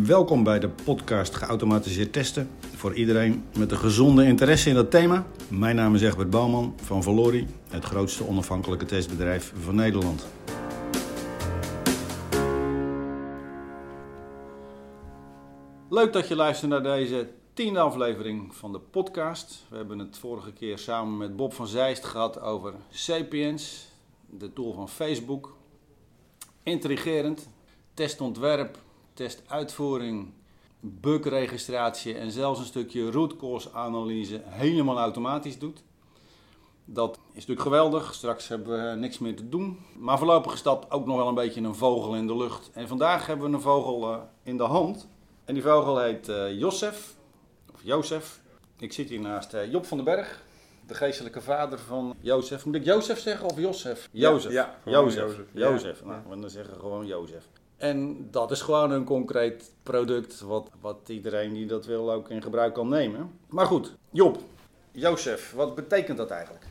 Welkom bij de podcast Geautomatiseerd Testen. Voor iedereen met een gezonde interesse in dat thema. Mijn naam is Egbert Bouwman van Valori, het grootste onafhankelijke testbedrijf van Nederland. Leuk dat je luistert naar deze tiende aflevering van de podcast. We hebben het vorige keer samen met Bob van Zeist gehad over Sapiens, de tool van Facebook. Intrigerend, testontwerp, testuitvoering, bugregistratie en zelfs een stukje root cause analyse helemaal automatisch doet. Dat is natuurlijk geweldig. Straks hebben we niks meer te doen. Maar voorlopig is dat ook nog wel een beetje een vogel in de lucht. En vandaag hebben we een vogel uh, in de hand. En die vogel heet uh, Josef, of Jozef. Ik zit hier naast uh, Job van den Berg, de geestelijke vader van Jozef. Moet ik Jozef zeggen of Josef? Jozef. Ja, ja Jozef. Jozef. Jozef. Ja. Nou, we zeggen gewoon Jozef. En dat is gewoon een concreet product wat, wat iedereen die dat wil ook in gebruik kan nemen. Maar goed, Job, Jozef, wat betekent dat eigenlijk?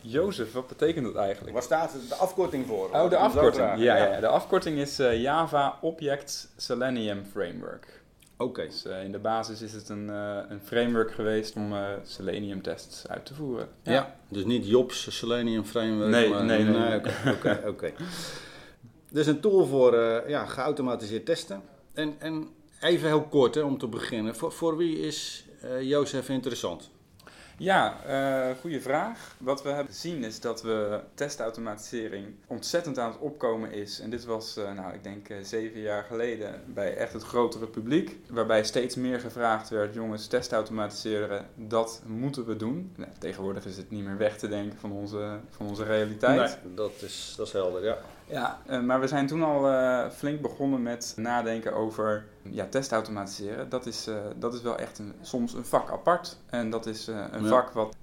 Jozef, wat betekent dat eigenlijk? Waar staat de afkorting voor? Oh, de afkorting. Ja, ja, de afkorting is uh, Java Object Selenium Framework. Oké. Dus uh, in de basis is het een, uh, een framework geweest om Selenium tests uit te voeren. Ja. ja. dus niet Jobs Selenium Framework. Nee, maar, nee, nee. nee. Oké, oké. Okay, Dus een tool voor uh, ja, geautomatiseerd testen. En, en even heel kort hè, om te beginnen. Voor, voor wie is uh, Jozef interessant? Ja, uh, goede vraag. Wat we hebben gezien is dat we testautomatisering ontzettend aan het opkomen is. En dit was, uh, nou, ik denk uh, zeven jaar geleden bij echt het grotere publiek. Waarbij steeds meer gevraagd werd, jongens, testautomatiseren, dat moeten we doen. Nou, tegenwoordig is het niet meer weg te denken van onze, van onze realiteit. Nee, dat is, dat is helder, ja. Ja, maar we zijn toen al flink begonnen met nadenken over ja, testautomatiseren. Dat is, uh, dat is wel echt een, soms een vak apart. En dat is een ja. vak wat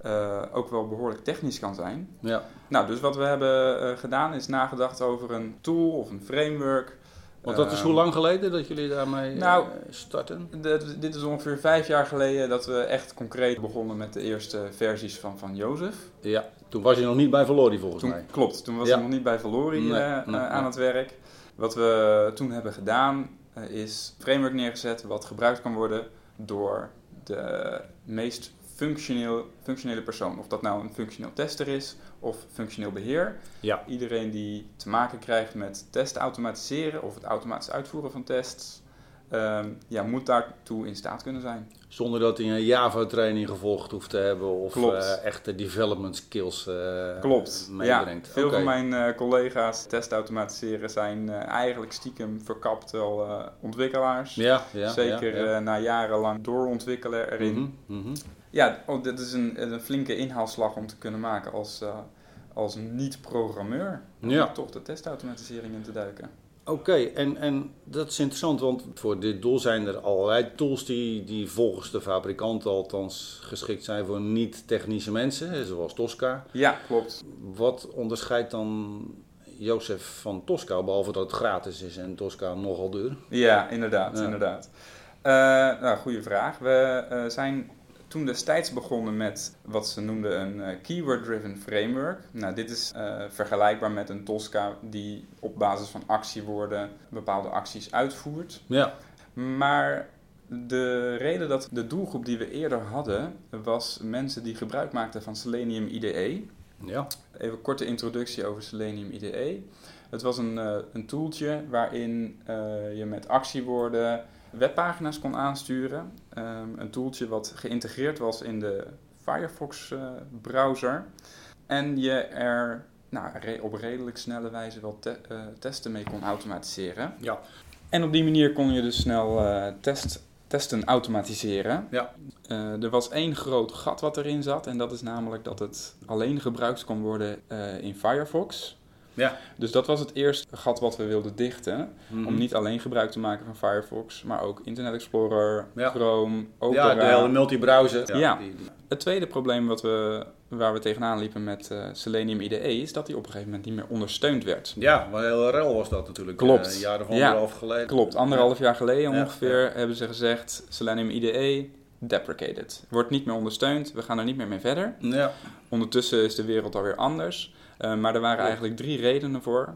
ook wel behoorlijk technisch kan zijn. Ja. Nou, dus wat we hebben gedaan is nagedacht over een tool of een framework. Want dat is hoe lang geleden dat jullie daarmee nou, starten? Dit is ongeveer vijf jaar geleden dat we echt concreet begonnen met de eerste versies van, van Jozef. Ja, toen was je nog niet bij Valori volgens toen, mij. Klopt, toen was ja. je nog niet bij Valori nee, uh, nee, aan nee. het werk. Wat we toen hebben gedaan uh, is framework neergezet wat gebruikt kan worden door de meest functioneel, functionele persoon. Of dat nou een functioneel tester is of functioneel beheer. Ja. Iedereen die te maken krijgt met testen automatiseren of het automatisch uitvoeren van tests, um, ja, moet daartoe in staat kunnen zijn. Zonder dat hij een Java-training gevolgd hoeft te hebben of uh, echte development skills uh, Klopt. meebrengt. Ja, veel okay. van mijn uh, collega's test automatiseren zijn eigenlijk stiekem verkapt wel ontwikkelaars. Ja, ja, Zeker ja, na jarenlang doorontwikkelen erin. Mm -hmm, mm -hmm. Ja, oh, dit is een, een, flinke inhaalslag om te kunnen maken als, als niet-programmeur. Ja. Om toch de testautomatisering in te duiken. Oké, okay, en, en dat is interessant, want voor dit doel zijn er allerlei tools die, die volgens de fabrikant althans geschikt zijn voor niet-technische mensen, zoals Tosca. Ja, klopt. Wat onderscheidt dan Jozef van Tosca, behalve dat het gratis is en Tosca nogal duur? Ja, inderdaad, ja. inderdaad. Uh, nou, goede vraag. We uh, zijn toen destijds begonnen met wat ze noemden een uh, keyword-driven framework. Nou, dit is uh, vergelijkbaar met een Tosca die op basis van actiewoorden bepaalde acties uitvoert. Ja. Maar de reden dat de doelgroep die we eerder hadden was mensen die gebruik maakten van Selenium IDE. Ja. Even een korte introductie over Selenium IDE. Het was een, uh, een toeltje waarin je met actiewoorden webpagina's kon aansturen. Um, een toeltje wat geïntegreerd was in de Firefox uh, browser. En je er nou, re op redelijk snelle wijze wel te uh, testen mee kon automatiseren. Ja. En op die manier kon je dus snel uh, test, testen automatiseren. Ja. er was één groot gat wat erin zat. En dat is namelijk dat het alleen gebruikt kon worden in Firefox. Ja. Dus dat was het eerste gat wat we wilden dichten. Mhm. Mm -hmm. Om niet alleen gebruik te maken van Firefox, maar ook Internet Explorer, ja. Chrome, Opera. Ja, de hele multibrowser. Ja. ja. Die, die. Het tweede probleem wat we, waar we tegenaan liepen met uh, Selenium IDE is dat die op een gegeven moment niet meer ondersteund werd. Ja, maar heel rel was dat natuurlijk. Klopt. Uh, een jaar of anderhalf geleden. Klopt, anderhalf jaar geleden ongeveer hebben ze gezegd Selenium IDE deprecated. Wordt niet meer ondersteund, we gaan er niet meer mee verder. Ja. Ondertussen is de wereld alweer anders. Uh, maar er waren eigenlijk drie redenen voor.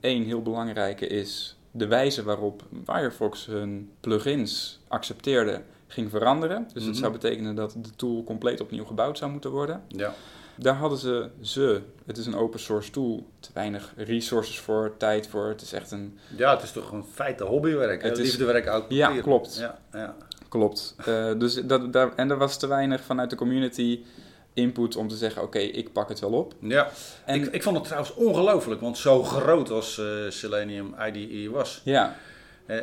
Eén uh, heel belangrijke is de wijze waarop Firefox hun plugins accepteerde ging veranderen. Dus dat Mhm. zou betekenen dat de tool compleet opnieuw gebouwd zou moeten worden. Ja. Daar hadden ze, ze, het is een open source tool, te weinig resources voor, tijd voor. Het is echt een, ja, het is toch een feite hobbywerk. Het Het is- liefdewerk ook. Ja, klopt. Ja, ja. klopt. Eh, dus dat, daar, en er was te weinig vanuit de community input om te zeggen, oké, ik pak het wel op. ja. En ik, ik vond het trouwens ongelooflijk, want zo groot als eh, Selenium IDE was. ja, Eh,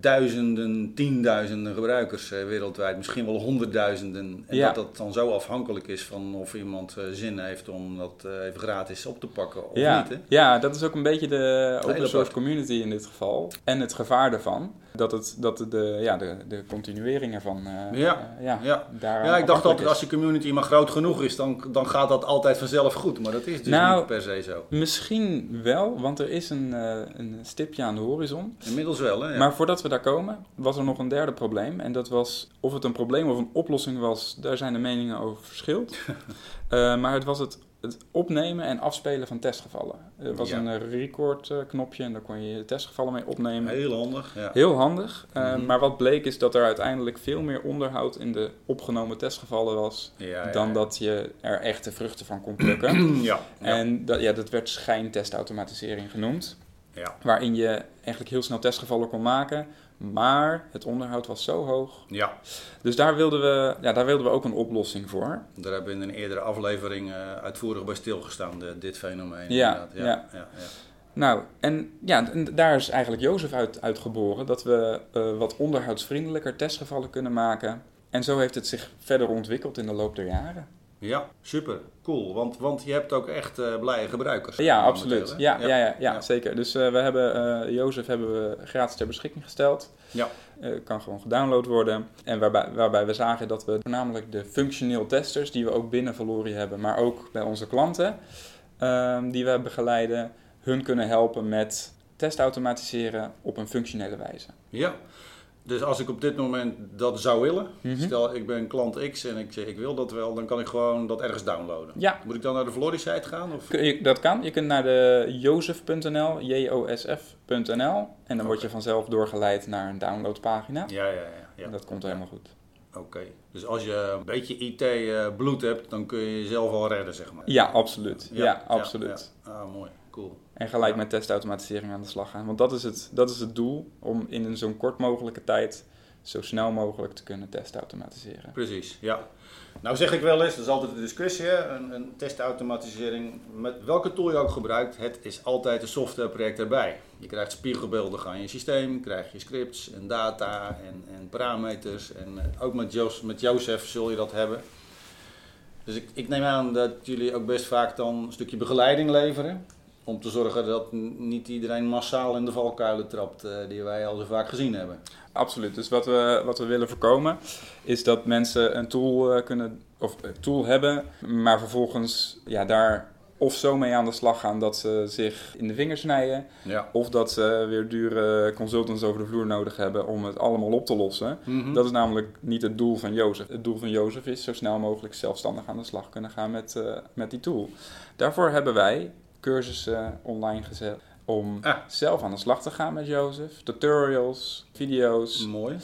duizenden, tienduizenden gebruikers eh, wereldwijd, misschien wel honderdduizenden. En Ja. dat dat dan zo afhankelijk is van of iemand zin heeft om dat even gratis op te pakken of ja, niet. Hè? ja, dat is ook een beetje de open source community in dit geval. En het gevaar daarvan, dat, het, dat de- ja, de, de continuering ervan eh, Ja, eh, ja, ja. daar Ja, ik dacht altijd is. als je community maar groot genoeg is, dan, dan gaat dat altijd vanzelf goed. Maar dat is dus Nou, niet per se zo. Misschien wel, want er is een, eh, een stipje aan de horizon. Inmiddels wel, hè? Ja. Maar voordat we daar komen, was er nog een derde probleem. En dat was of het een probleem of een oplossing was, daar zijn de meningen over verschillend. Eh, maar het was het, het opnemen en afspelen van testgevallen. Er was Ja. een eh, record knopje en daar kon je je testgevallen mee opnemen. Heel handig. Ja. Heel handig. Eh, Mhm. Maar wat bleek is dat er uiteindelijk veel meer onderhoud in de opgenomen testgevallen was. Ja, Dan dat je er echte vruchten van kon plukken. Ja, En dat, ja, dat werd schijntestautomatisering genoemd. ja. Waarin je eigenlijk heel snel testgevallen kon maken. Maar het onderhoud was zo hoog. ja. Dus daar wilden we, ja, daar wilden we ook een oplossing voor. Daar hebben we in een eerdere aflevering eh, uitvoerig bij stilgestaan, de- dit fenomeen. Ja, ja, ja. ja. Nou, en ja, en daar is eigenlijk Jozef uit, uit geboren. Dat we eh, wat onderhoudsvriendelijker testgevallen kunnen maken. En zo heeft het zich verder ontwikkeld in de loop der jaren. Ja, super, cool. Want, want je hebt ook echt eh, blije gebruikers. Ja, absoluut. Ja, ja. Ja, ja, Ja. zeker. Dus eh, we hebben eh Jozef hebben we gratis ter beschikking gesteld. Ja. Kan gewoon gedownload worden. En waarbij, waarbij we zagen dat we voornamelijk de functioneel testers, die we ook binnen Valori hebben, maar ook bij onze klanten, ehm, die we begeleiden, hun kunnen helpen met testautomatiseren op een functionele wijze. Ja. Dus als ik op dit moment dat zou willen, Mhm. stel ik ben klant X en ik zeg ik wil dat wel, dan kan ik gewoon dat ergens downloaden. Ja, Moet ik dan naar de Valori site gaan? Of? dat kan. Je kunt naar de jozef.nl, J-O-S-F.nl en dan word je vanzelf doorgeleid naar een downloadpagina. Ja, ja, ja. ja. En dat komt helemaal goed. Oké. Dus als je een beetje IT-bloed hebt, dan kun je jezelf al redden, zeg maar. Ja, absoluut. Ja, absoluut. ja. Ah, mooi. Cool. En gelijk met testautomatisering aan de slag gaan. Want dat is het, dat is het doel, om in een zo'n kort mogelijke tijd zo snel mogelijk te kunnen testautomatiseren. Precies, ja. Nou zeg ik wel eens, dat is altijd de discussie, een, een testautomatisering, met welke tool je ook gebruikt, het is altijd een softwareproject erbij. Je krijgt spiegelbeelden aan je systeem, krijg je scripts en data en, en parameters en eh, ook met, Jos, met Jozef zul je dat hebben. Dus ik, ik neem aan dat jullie ook best vaak dan een stukje begeleiding leveren. Om te zorgen dat niet iedereen massaal in de valkuilen trapt eh, die wij al zo vaak gezien hebben. Absoluut. Dus wat we, wat we willen voorkomen is dat mensen een tool eh, kunnen of een tool hebben, maar vervolgens ja, daar of zo mee aan de slag gaan dat ze zich in de vingers snijden, Ja. of dat ze weer dure consultants over de vloer nodig hebben om het allemaal op te lossen. Mhm. Dat is namelijk niet het doel van Jozef. Het doel van Jozef is zo snel mogelijk zelfstandig aan de slag kunnen gaan met, eh, met die tool. Daarvoor hebben wij cursussen online gezet om Ah. zelf aan de slag te gaan met Jozef. Tutorials, video's. Mooi.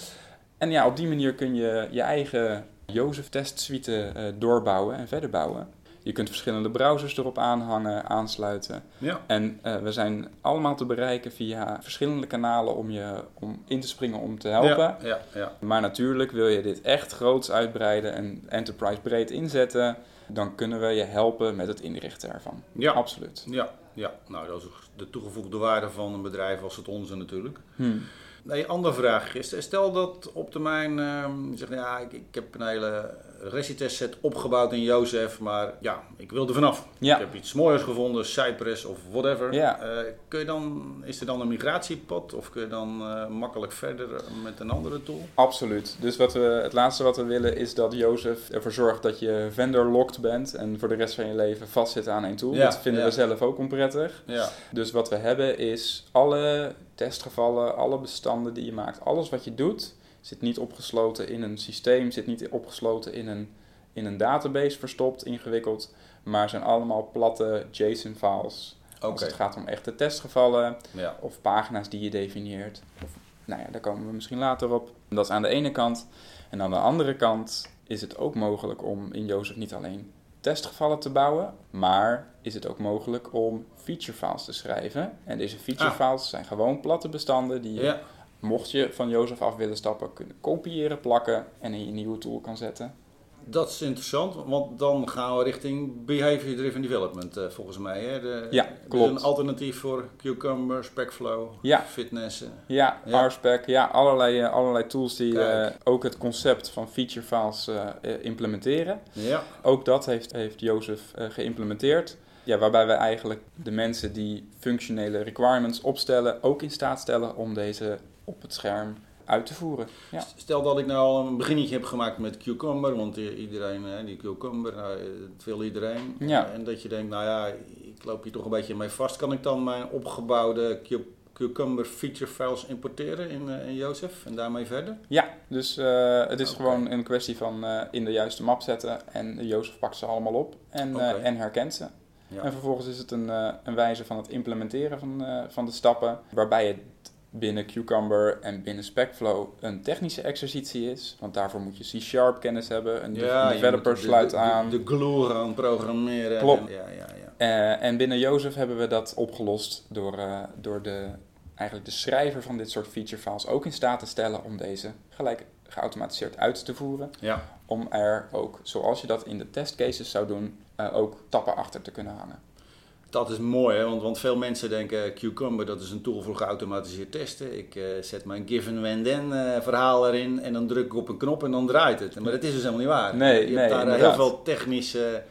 En ja, op die manier kun je je eigen Jozef testsuite eh, doorbouwen en verder bouwen. Je kunt verschillende browsers erop aanhangen, aansluiten. Ja. En eh, we zijn allemaal te bereiken via verschillende kanalen om je om in te springen om te helpen. Ja, ja, ja. Maar natuurlijk wil je dit echt groots uitbreiden en enterprise breed inzetten, dan kunnen we je helpen met het inrichten ervan. Ja. Absoluut. Ja, ja, nou dat is de toegevoegde waarde van een bedrijf als het onze natuurlijk. Hmm. Nee, andere vraag stel dat op termijn, ehm, je zegt, ja, ik, ik heb een hele regietest set opgebouwd in Jozef, maar ja, ik wil er vanaf. Ja. Ik heb iets moois gevonden, Cypress of whatever. Ja. Eh, kun je dan, is er dan een migratiepad of kun je dan eh, makkelijk verder met een andere tool? Absoluut. Dus wat we, het laatste wat we willen is dat Jozef ervoor zorgt dat je vendor-locked bent en voor de rest van je leven vastzit aan één tool. Ja, dat vinden we zelf ook onprettig. Ja, Dus wat we hebben is alle testgevallen, alle bestanden die je maakt, alles wat je doet, zit niet opgesloten in een systeem, zit niet opgesloten in een, in een database verstopt, ingewikkeld, maar zijn allemaal platte JSON-files Als Oké. het gaat om echte testgevallen Ja. of pagina's die je definieert. Of, nou ja, daar komen we misschien later op. Dat is aan de ene kant. En aan de andere kant is het ook mogelijk om in Jozef niet alleen testgevallen te bouwen, maar is het ook mogelijk om feature files te schrijven. En deze feature Ah. files zijn gewoon platte bestanden die je, Ja. mocht je van Jozef af willen stappen, kunnen kopiëren, plakken en in je nieuwe tool kan zetten. Dat is interessant, want dan gaan we richting Behavior Driven Development eh, volgens mij. Hè? De, Ja, dus klopt. een alternatief voor Cucumber, Specflow, Ja. Fitness. eh. Ja, Ja. RSpec, ja, allerlei, eh, allerlei tools die ook het concept van feature files implementeren. Ja, Ook dat heeft, heeft Jozef geïmplementeerd. Ja, waarbij we eigenlijk de mensen die functionele requirements opstellen, ook in staat stellen om deze op het scherm uit te voeren. Ja, Stel dat ik nou al een beginnetje heb gemaakt met Cucumber, want iedereen, hè, die Cucumber, nou, eh, dat wil iedereen. Ja. En dat je denkt, nou ja, ik loop hier toch een beetje mee vast. Kan ik dan mijn opgebouwde Cu- Cucumber feature files importeren in, eh, in Jozef en daarmee verder? ja dus eh, het is gewoon een kwestie van in de juiste map zetten en Jozef pakt ze allemaal op en, en herkent ze. Ja. En vervolgens is het een, eh, een wijze van het implementeren van, eh, van de stappen, waarbij het binnen Cucumber en binnen Specflow een technische exercitie is. Want daarvoor moet je C-sharp kennis hebben, een, je developer de- sluit de, aan. De, de glue gaan programmeren. Klopt. En- ja, ja, ja. Eh, en binnen Jozef hebben we dat opgelost door, door de, eigenlijk de schrijver van dit soort feature files ook in staat te stellen om deze gelijk geautomatiseerd uit te voeren. ja. Om er ook, zoals je dat in de testcases zou doen, eh, ook tappen achter te kunnen hangen. Dat is mooi, hè? Want, want veel mensen denken Cucumber dat is een tool voor geautomatiseerd testen. Ik eh, zet mijn given when then eh, verhaal erin en dan druk ik op een knop en dan draait het. Maar dat is dus helemaal niet waar. Nee, je nee, hebt daar eh, heel veel technische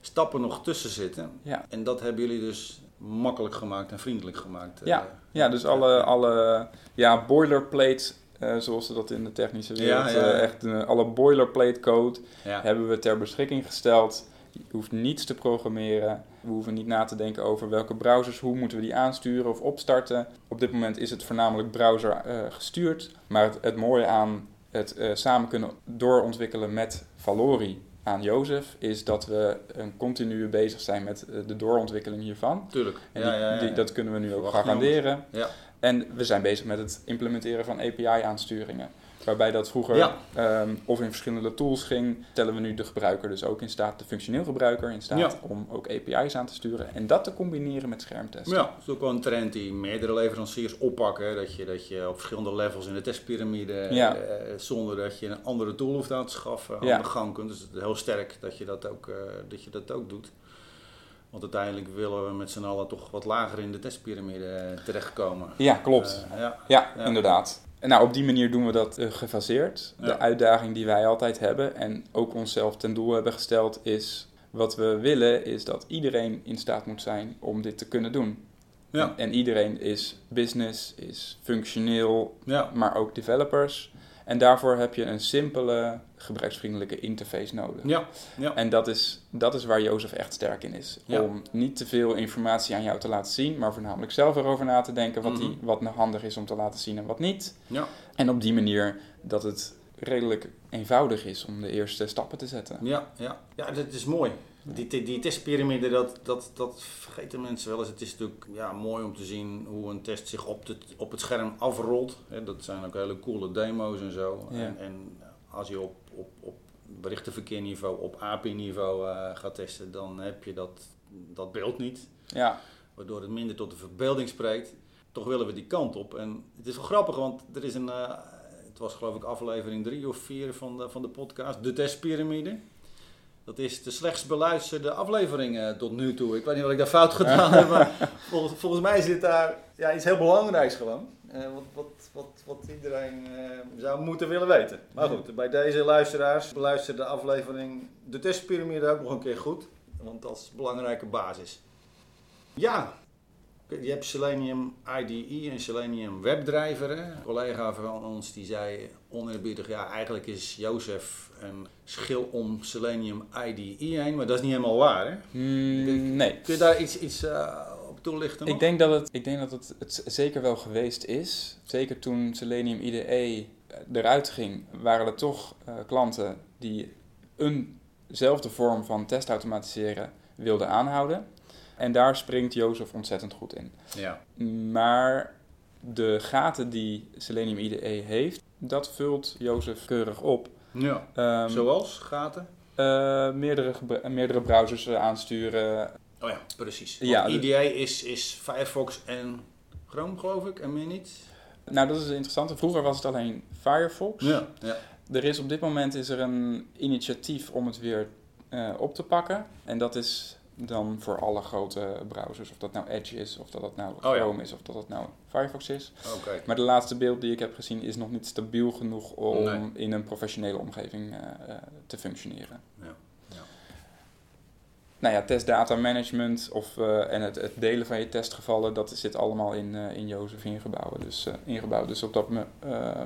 stappen nog tussen zitten. Ja. En dat hebben jullie dus makkelijk gemaakt en vriendelijk gemaakt. eh. Ja, Ja, dus alle, alle ja, boilerplate, eh, zoals ze dat in de technische wereld, Ja, ja, ja. eh, echt eh, alle boilerplate code hebben we ter beschikking gesteld. Je hoeft niets te programmeren. We hoeven niet na te denken over welke browsers, hoe moeten we die aansturen of opstarten. Op dit moment is het voornamelijk browser eh, gestuurd. Maar het, het mooie aan het eh, samen kunnen doorontwikkelen met Valori aan Jozef is dat we een continu bezig zijn met eh, de doorontwikkeling hiervan. Tuurlijk. En ja, die, ja, ja. die- dat kunnen we nu ook garanderen. Ja. En we zijn bezig met het implementeren van API-aansturingen. Waarbij dat vroeger Ja. ehm, of in verschillende tools ging, stellen we nu de gebruiker dus ook in staat, de functioneel gebruiker in staat Ja. om ook API's aan te sturen. En dat te combineren met schermtesten. Ja, dat is ook wel een trend die meerdere leveranciers oppakken. Dat je, dat je op verschillende levels in de testpyramide, Ja. eh, zonder dat je een andere tool hoeft aan te schaffen, aan de gang kunt. Dus het is heel sterk dat je dat ook, eh, dat je dat ook doet. Want uiteindelijk willen we met z'n allen toch wat lager in de testpyramide eh, terechtkomen. Ja, klopt. Ja, ja. inderdaad. En nou, op die manier doen we dat eh, gefaseerd. De uitdaging die wij altijd hebben en ook onszelf ten doel hebben gesteld is... Wat we willen is dat iedereen in staat moet zijn om dit te kunnen doen. Ja. En, en iedereen is business, is functioneel, Ja. maar ook developers. En daarvoor heb je een simpele, gebruiksvriendelijke interface nodig. Ja. Ja. En dat is, dat is waar Jozef echt sterk in is. Ja. Om niet te veel informatie aan jou te laten zien, maar voornamelijk zelf erover na te denken wat, die, Mhm. wat nou handig is om te laten zien en wat niet. Ja. En op die manier dat het redelijk eenvoudig is om de eerste stappen te zetten. Ja, ja. ja, dat is mooi. Die, die, testpyramide, dat, dat, dat vergeten mensen wel eens. Het is natuurlijk ja, mooi om te zien hoe een test zich op, de, op het scherm afrolt. Dat zijn ook hele coole demo's en zo. Ja. En, en als je op, op, op berichtenverkeerniveau, op API-niveau eh, gaat testen, dan heb je dat, dat beeld niet. Ja, Waardoor het minder tot de verbeelding spreekt. Toch willen we die kant op. En het is wel grappig, want er is een... eh, het was geloof ik aflevering drie of vier van de, van de podcast. De testpyramide. Dat is de slechtst beluisterde aflevering eh, tot nu toe. Ik weet niet wat ik daar fout gedaan heb, maar volgens, volgens mij zit daar ja, iets heel belangrijks gewoon. Eh, wat, wat, wat, wat iedereen eh, zou moeten willen weten. Maar goed, bij deze luisteraars beluister de aflevering de testpyramide ook nog een keer goed. Want dat is belangrijke basis. Ja, je hebt Selenium IDE en Selenium WebDriver. Hè? Een collega van ons die zei oneerbiedig, ja eigenlijk is Jozef een schil om Selenium IDE heen, maar dat is niet helemaal waar. Hè? Mm, nee. Kun je daar iets, iets eh, op toelichten? Ik denk dat, het, ik denk dat het, het zeker wel geweest is. Zeker toen Selenium IDE eruit ging, waren er toch eh, klanten die eenzelfde vorm van testautomatiseren wilden aanhouden. En daar springt Jozef ontzettend goed in. Ja. Maar de gaten die Selenium IDE heeft, dat vult Jozef keurig op. ja. Ehm, Zoals gaten? eh, meerdere, meerdere browsers aansturen. Oh ja, precies. Ja, Want dus- IDA is, is Firefox en Chrome, geloof ik, en meer niet. Nou, dat is interessant. Vroeger was het alleen Firefox. Ja. ja. Er is op dit moment is er een initiatief om het weer eh, op te pakken. En dat is dan voor alle grote browsers. Of dat nou Edge is, of dat dat nou ja. Chrome is, of dat dat nou Firefox is. Oké. Maar de laatste beeld die ik heb gezien is nog niet stabiel genoeg om Nee. in een professionele omgeving eh, eh, te functioneren. Ja. Ja. Nou ja, testdata management of, eh, en het, het delen van je testgevallen, dat zit allemaal in, in Jozef ingebouwd. Dus, ingebouwd. dus op dat, me-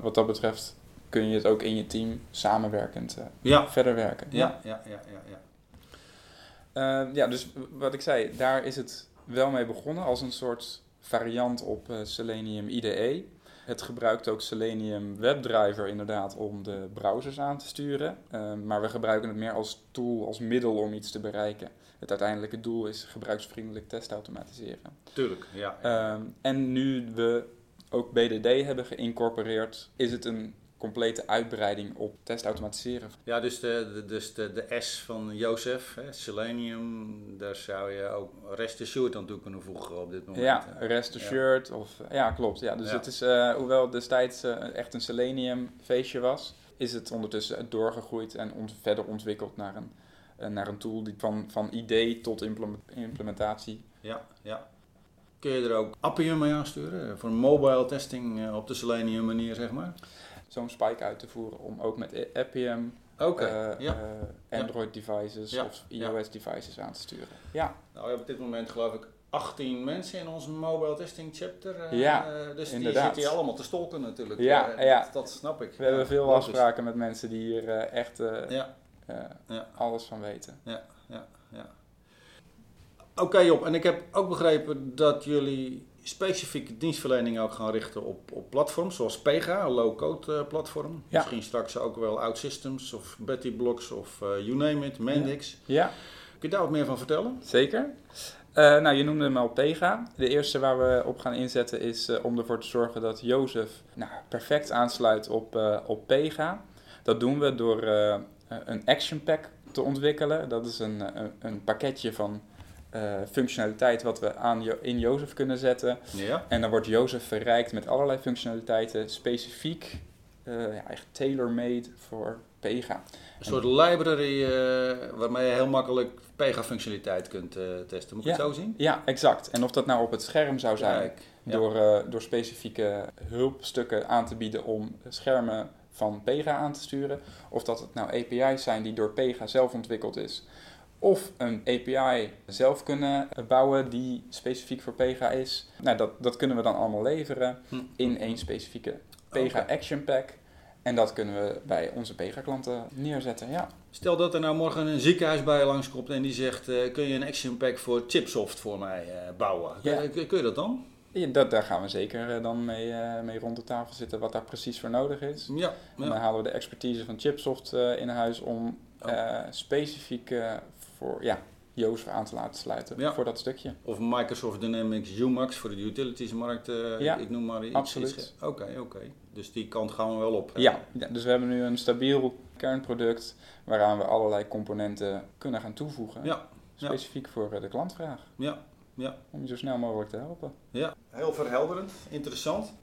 wat dat betreft kun je het ook in je team samenwerkend Ja. verder werken. Ja, ja, ja, ja, ja. Eh, ja, dus wat ik zei, daar is het wel mee begonnen als een soort variant op eh, Selenium IDE. Het gebruikt ook Selenium WebDriver inderdaad om de browsers aan te sturen. Eh, maar we gebruiken het meer als tool, als middel om iets te bereiken. Het uiteindelijke doel is gebruiksvriendelijk testautomatiseren. Tuurlijk, ja. Ehm, en nu we ook BDD hebben geïncorporeerd, is het een complete uitbreiding op testautomatiseren. Ja, dus de, de, dus de, de S van Jozef, hè, Selenium, daar zou je ook Rest Assured aan toe kunnen voegen op dit moment. Ja, hè. Rest Assured of ja, klopt. Ja, dus Ja. het is, eh, hoewel het destijds eh, echt een Selenium feestje was, is het ondertussen doorgegroeid en ont- verder ontwikkeld naar een, eh, naar een tool die van, van idee tot implem- implementatie. Ja, ja. Kun je er ook Appium mee aansturen? Voor mobile testing op de Selenium manier, zeg maar? Zo'n spike uit te voeren om ook met Appium, eh, ja. eh, Android devices Ja, of ja. iOS devices aan te sturen. Ja, Nou, we hebben op dit moment geloof ik 18 mensen in onze mobile testing chapter. eh, Ja, dus inderdaad. die zitten hier allemaal te stolken natuurlijk. Ja, ja. Dat, dat snap ik. we hebben Ja, veel logisch. afspraken met mensen die hier echt Ja, Ja. alles van weten. ja, ja. Oké Job, en ik heb ook begrepen dat jullie specifieke dienstverlening ook gaan richten op, op platforms zoals Pega, een low-code eh, platform. Ja. Misschien straks ook wel OutSystems of Betty Blocks of eh, you name it, Mendix. Ja, Kun je daar wat meer van vertellen? Zeker. Eh, nou, je noemde hem al Pega. De eerste waar we op gaan inzetten is om ervoor te zorgen dat Jozef nou, perfect aansluit op, op Pega. Dat doen we door een action pack te ontwikkelen. Dat is een, een, een pakketje van functionaliteit wat we aan in Jozef kunnen zetten. Ja. En dan wordt Jozef verrijkt met allerlei functionaliteiten specifiek, eh, ja, echt tailor-made voor Pega. Een soort library eh, waarmee je heel makkelijk Pega-functionaliteit kunt eh, testen. Moet ik Ja. het zo zien? Ja, exact. En of dat nou op het scherm zou zijn, Kijk, ja. door, eh, door specifieke hulpstukken aan te bieden om schermen van Pega aan te sturen. Of dat het nou API's zijn die door Pega zelf ontwikkeld is. Of een API zelf kunnen bouwen die specifiek voor Pega is. Nou, dat, dat kunnen we dan allemaal leveren Hm. in één specifieke Pega. Action Pack. En dat kunnen we bij onze Pega-klanten neerzetten, ja. Stel dat er nou morgen een ziekenhuis bij je langskomt en die zegt: eh, Kun je een action pack voor Chipsoft voor mij eh, bouwen? Ja. Kun, je dat dan? Ja, dat, daar gaan we zeker eh, dan mee, mee rond de tafel zitten wat daar precies voor nodig is. Ja. En dan halen we de expertise van Chipsoft in huis om Oh. eh, specifiek eh, voor ja, Jozef aan te laten sluiten Ja. voor dat stukje. Of Microsoft Dynamics UMAX voor de utilitiesmarkt. eh, Ja, ik noem maar iets. absoluut. Oké, oké. Dus die kant gaan we wel op. eh. Ja, ja, dus we hebben nu een stabiel kernproduct waaraan we allerlei componenten kunnen gaan toevoegen. Ja, ja. Specifiek voor eh, de klantvraag. ja, ja. Om je zo snel mogelijk te helpen. Ja, heel verhelderend, interessant.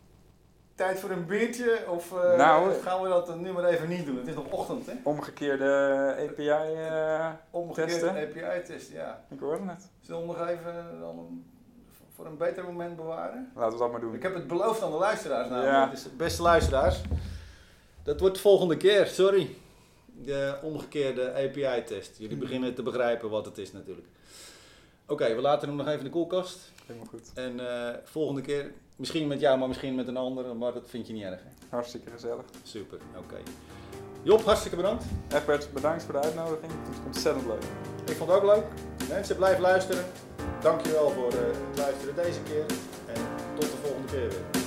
Tijd voor een biertje of eh, Nou, gaan we dat nu maar even niet doen? Het is nog ochtend, hè? Omgekeerde API eh, Omgekeerde Testen. API-test, ja. ik hoorde het. Zullen we nog even dan een- voor een beter moment bewaren? Laten we dat maar doen. Ik heb het beloofd aan de luisteraars namelijk. Ja. Dus beste luisteraars, dat wordt de volgende keer, sorry. De omgekeerde API-test. Jullie beginnen te begrijpen wat het is natuurlijk. Oké, we laten hem nog even in de koelkast. Helemaal goed. En eh, volgende keer, misschien met jou, maar misschien met een ander. Maar dat vind je niet erg, hè? Hartstikke gezellig. Super, oké. Job, hartstikke bedankt. Egbert, bedankt voor de uitnodiging. Ik vond het ontzettend leuk. Ik vond het ook leuk. Mensen, blijf luisteren. Dankjewel voor eh, het luisteren deze keer. En tot de volgende keer weer.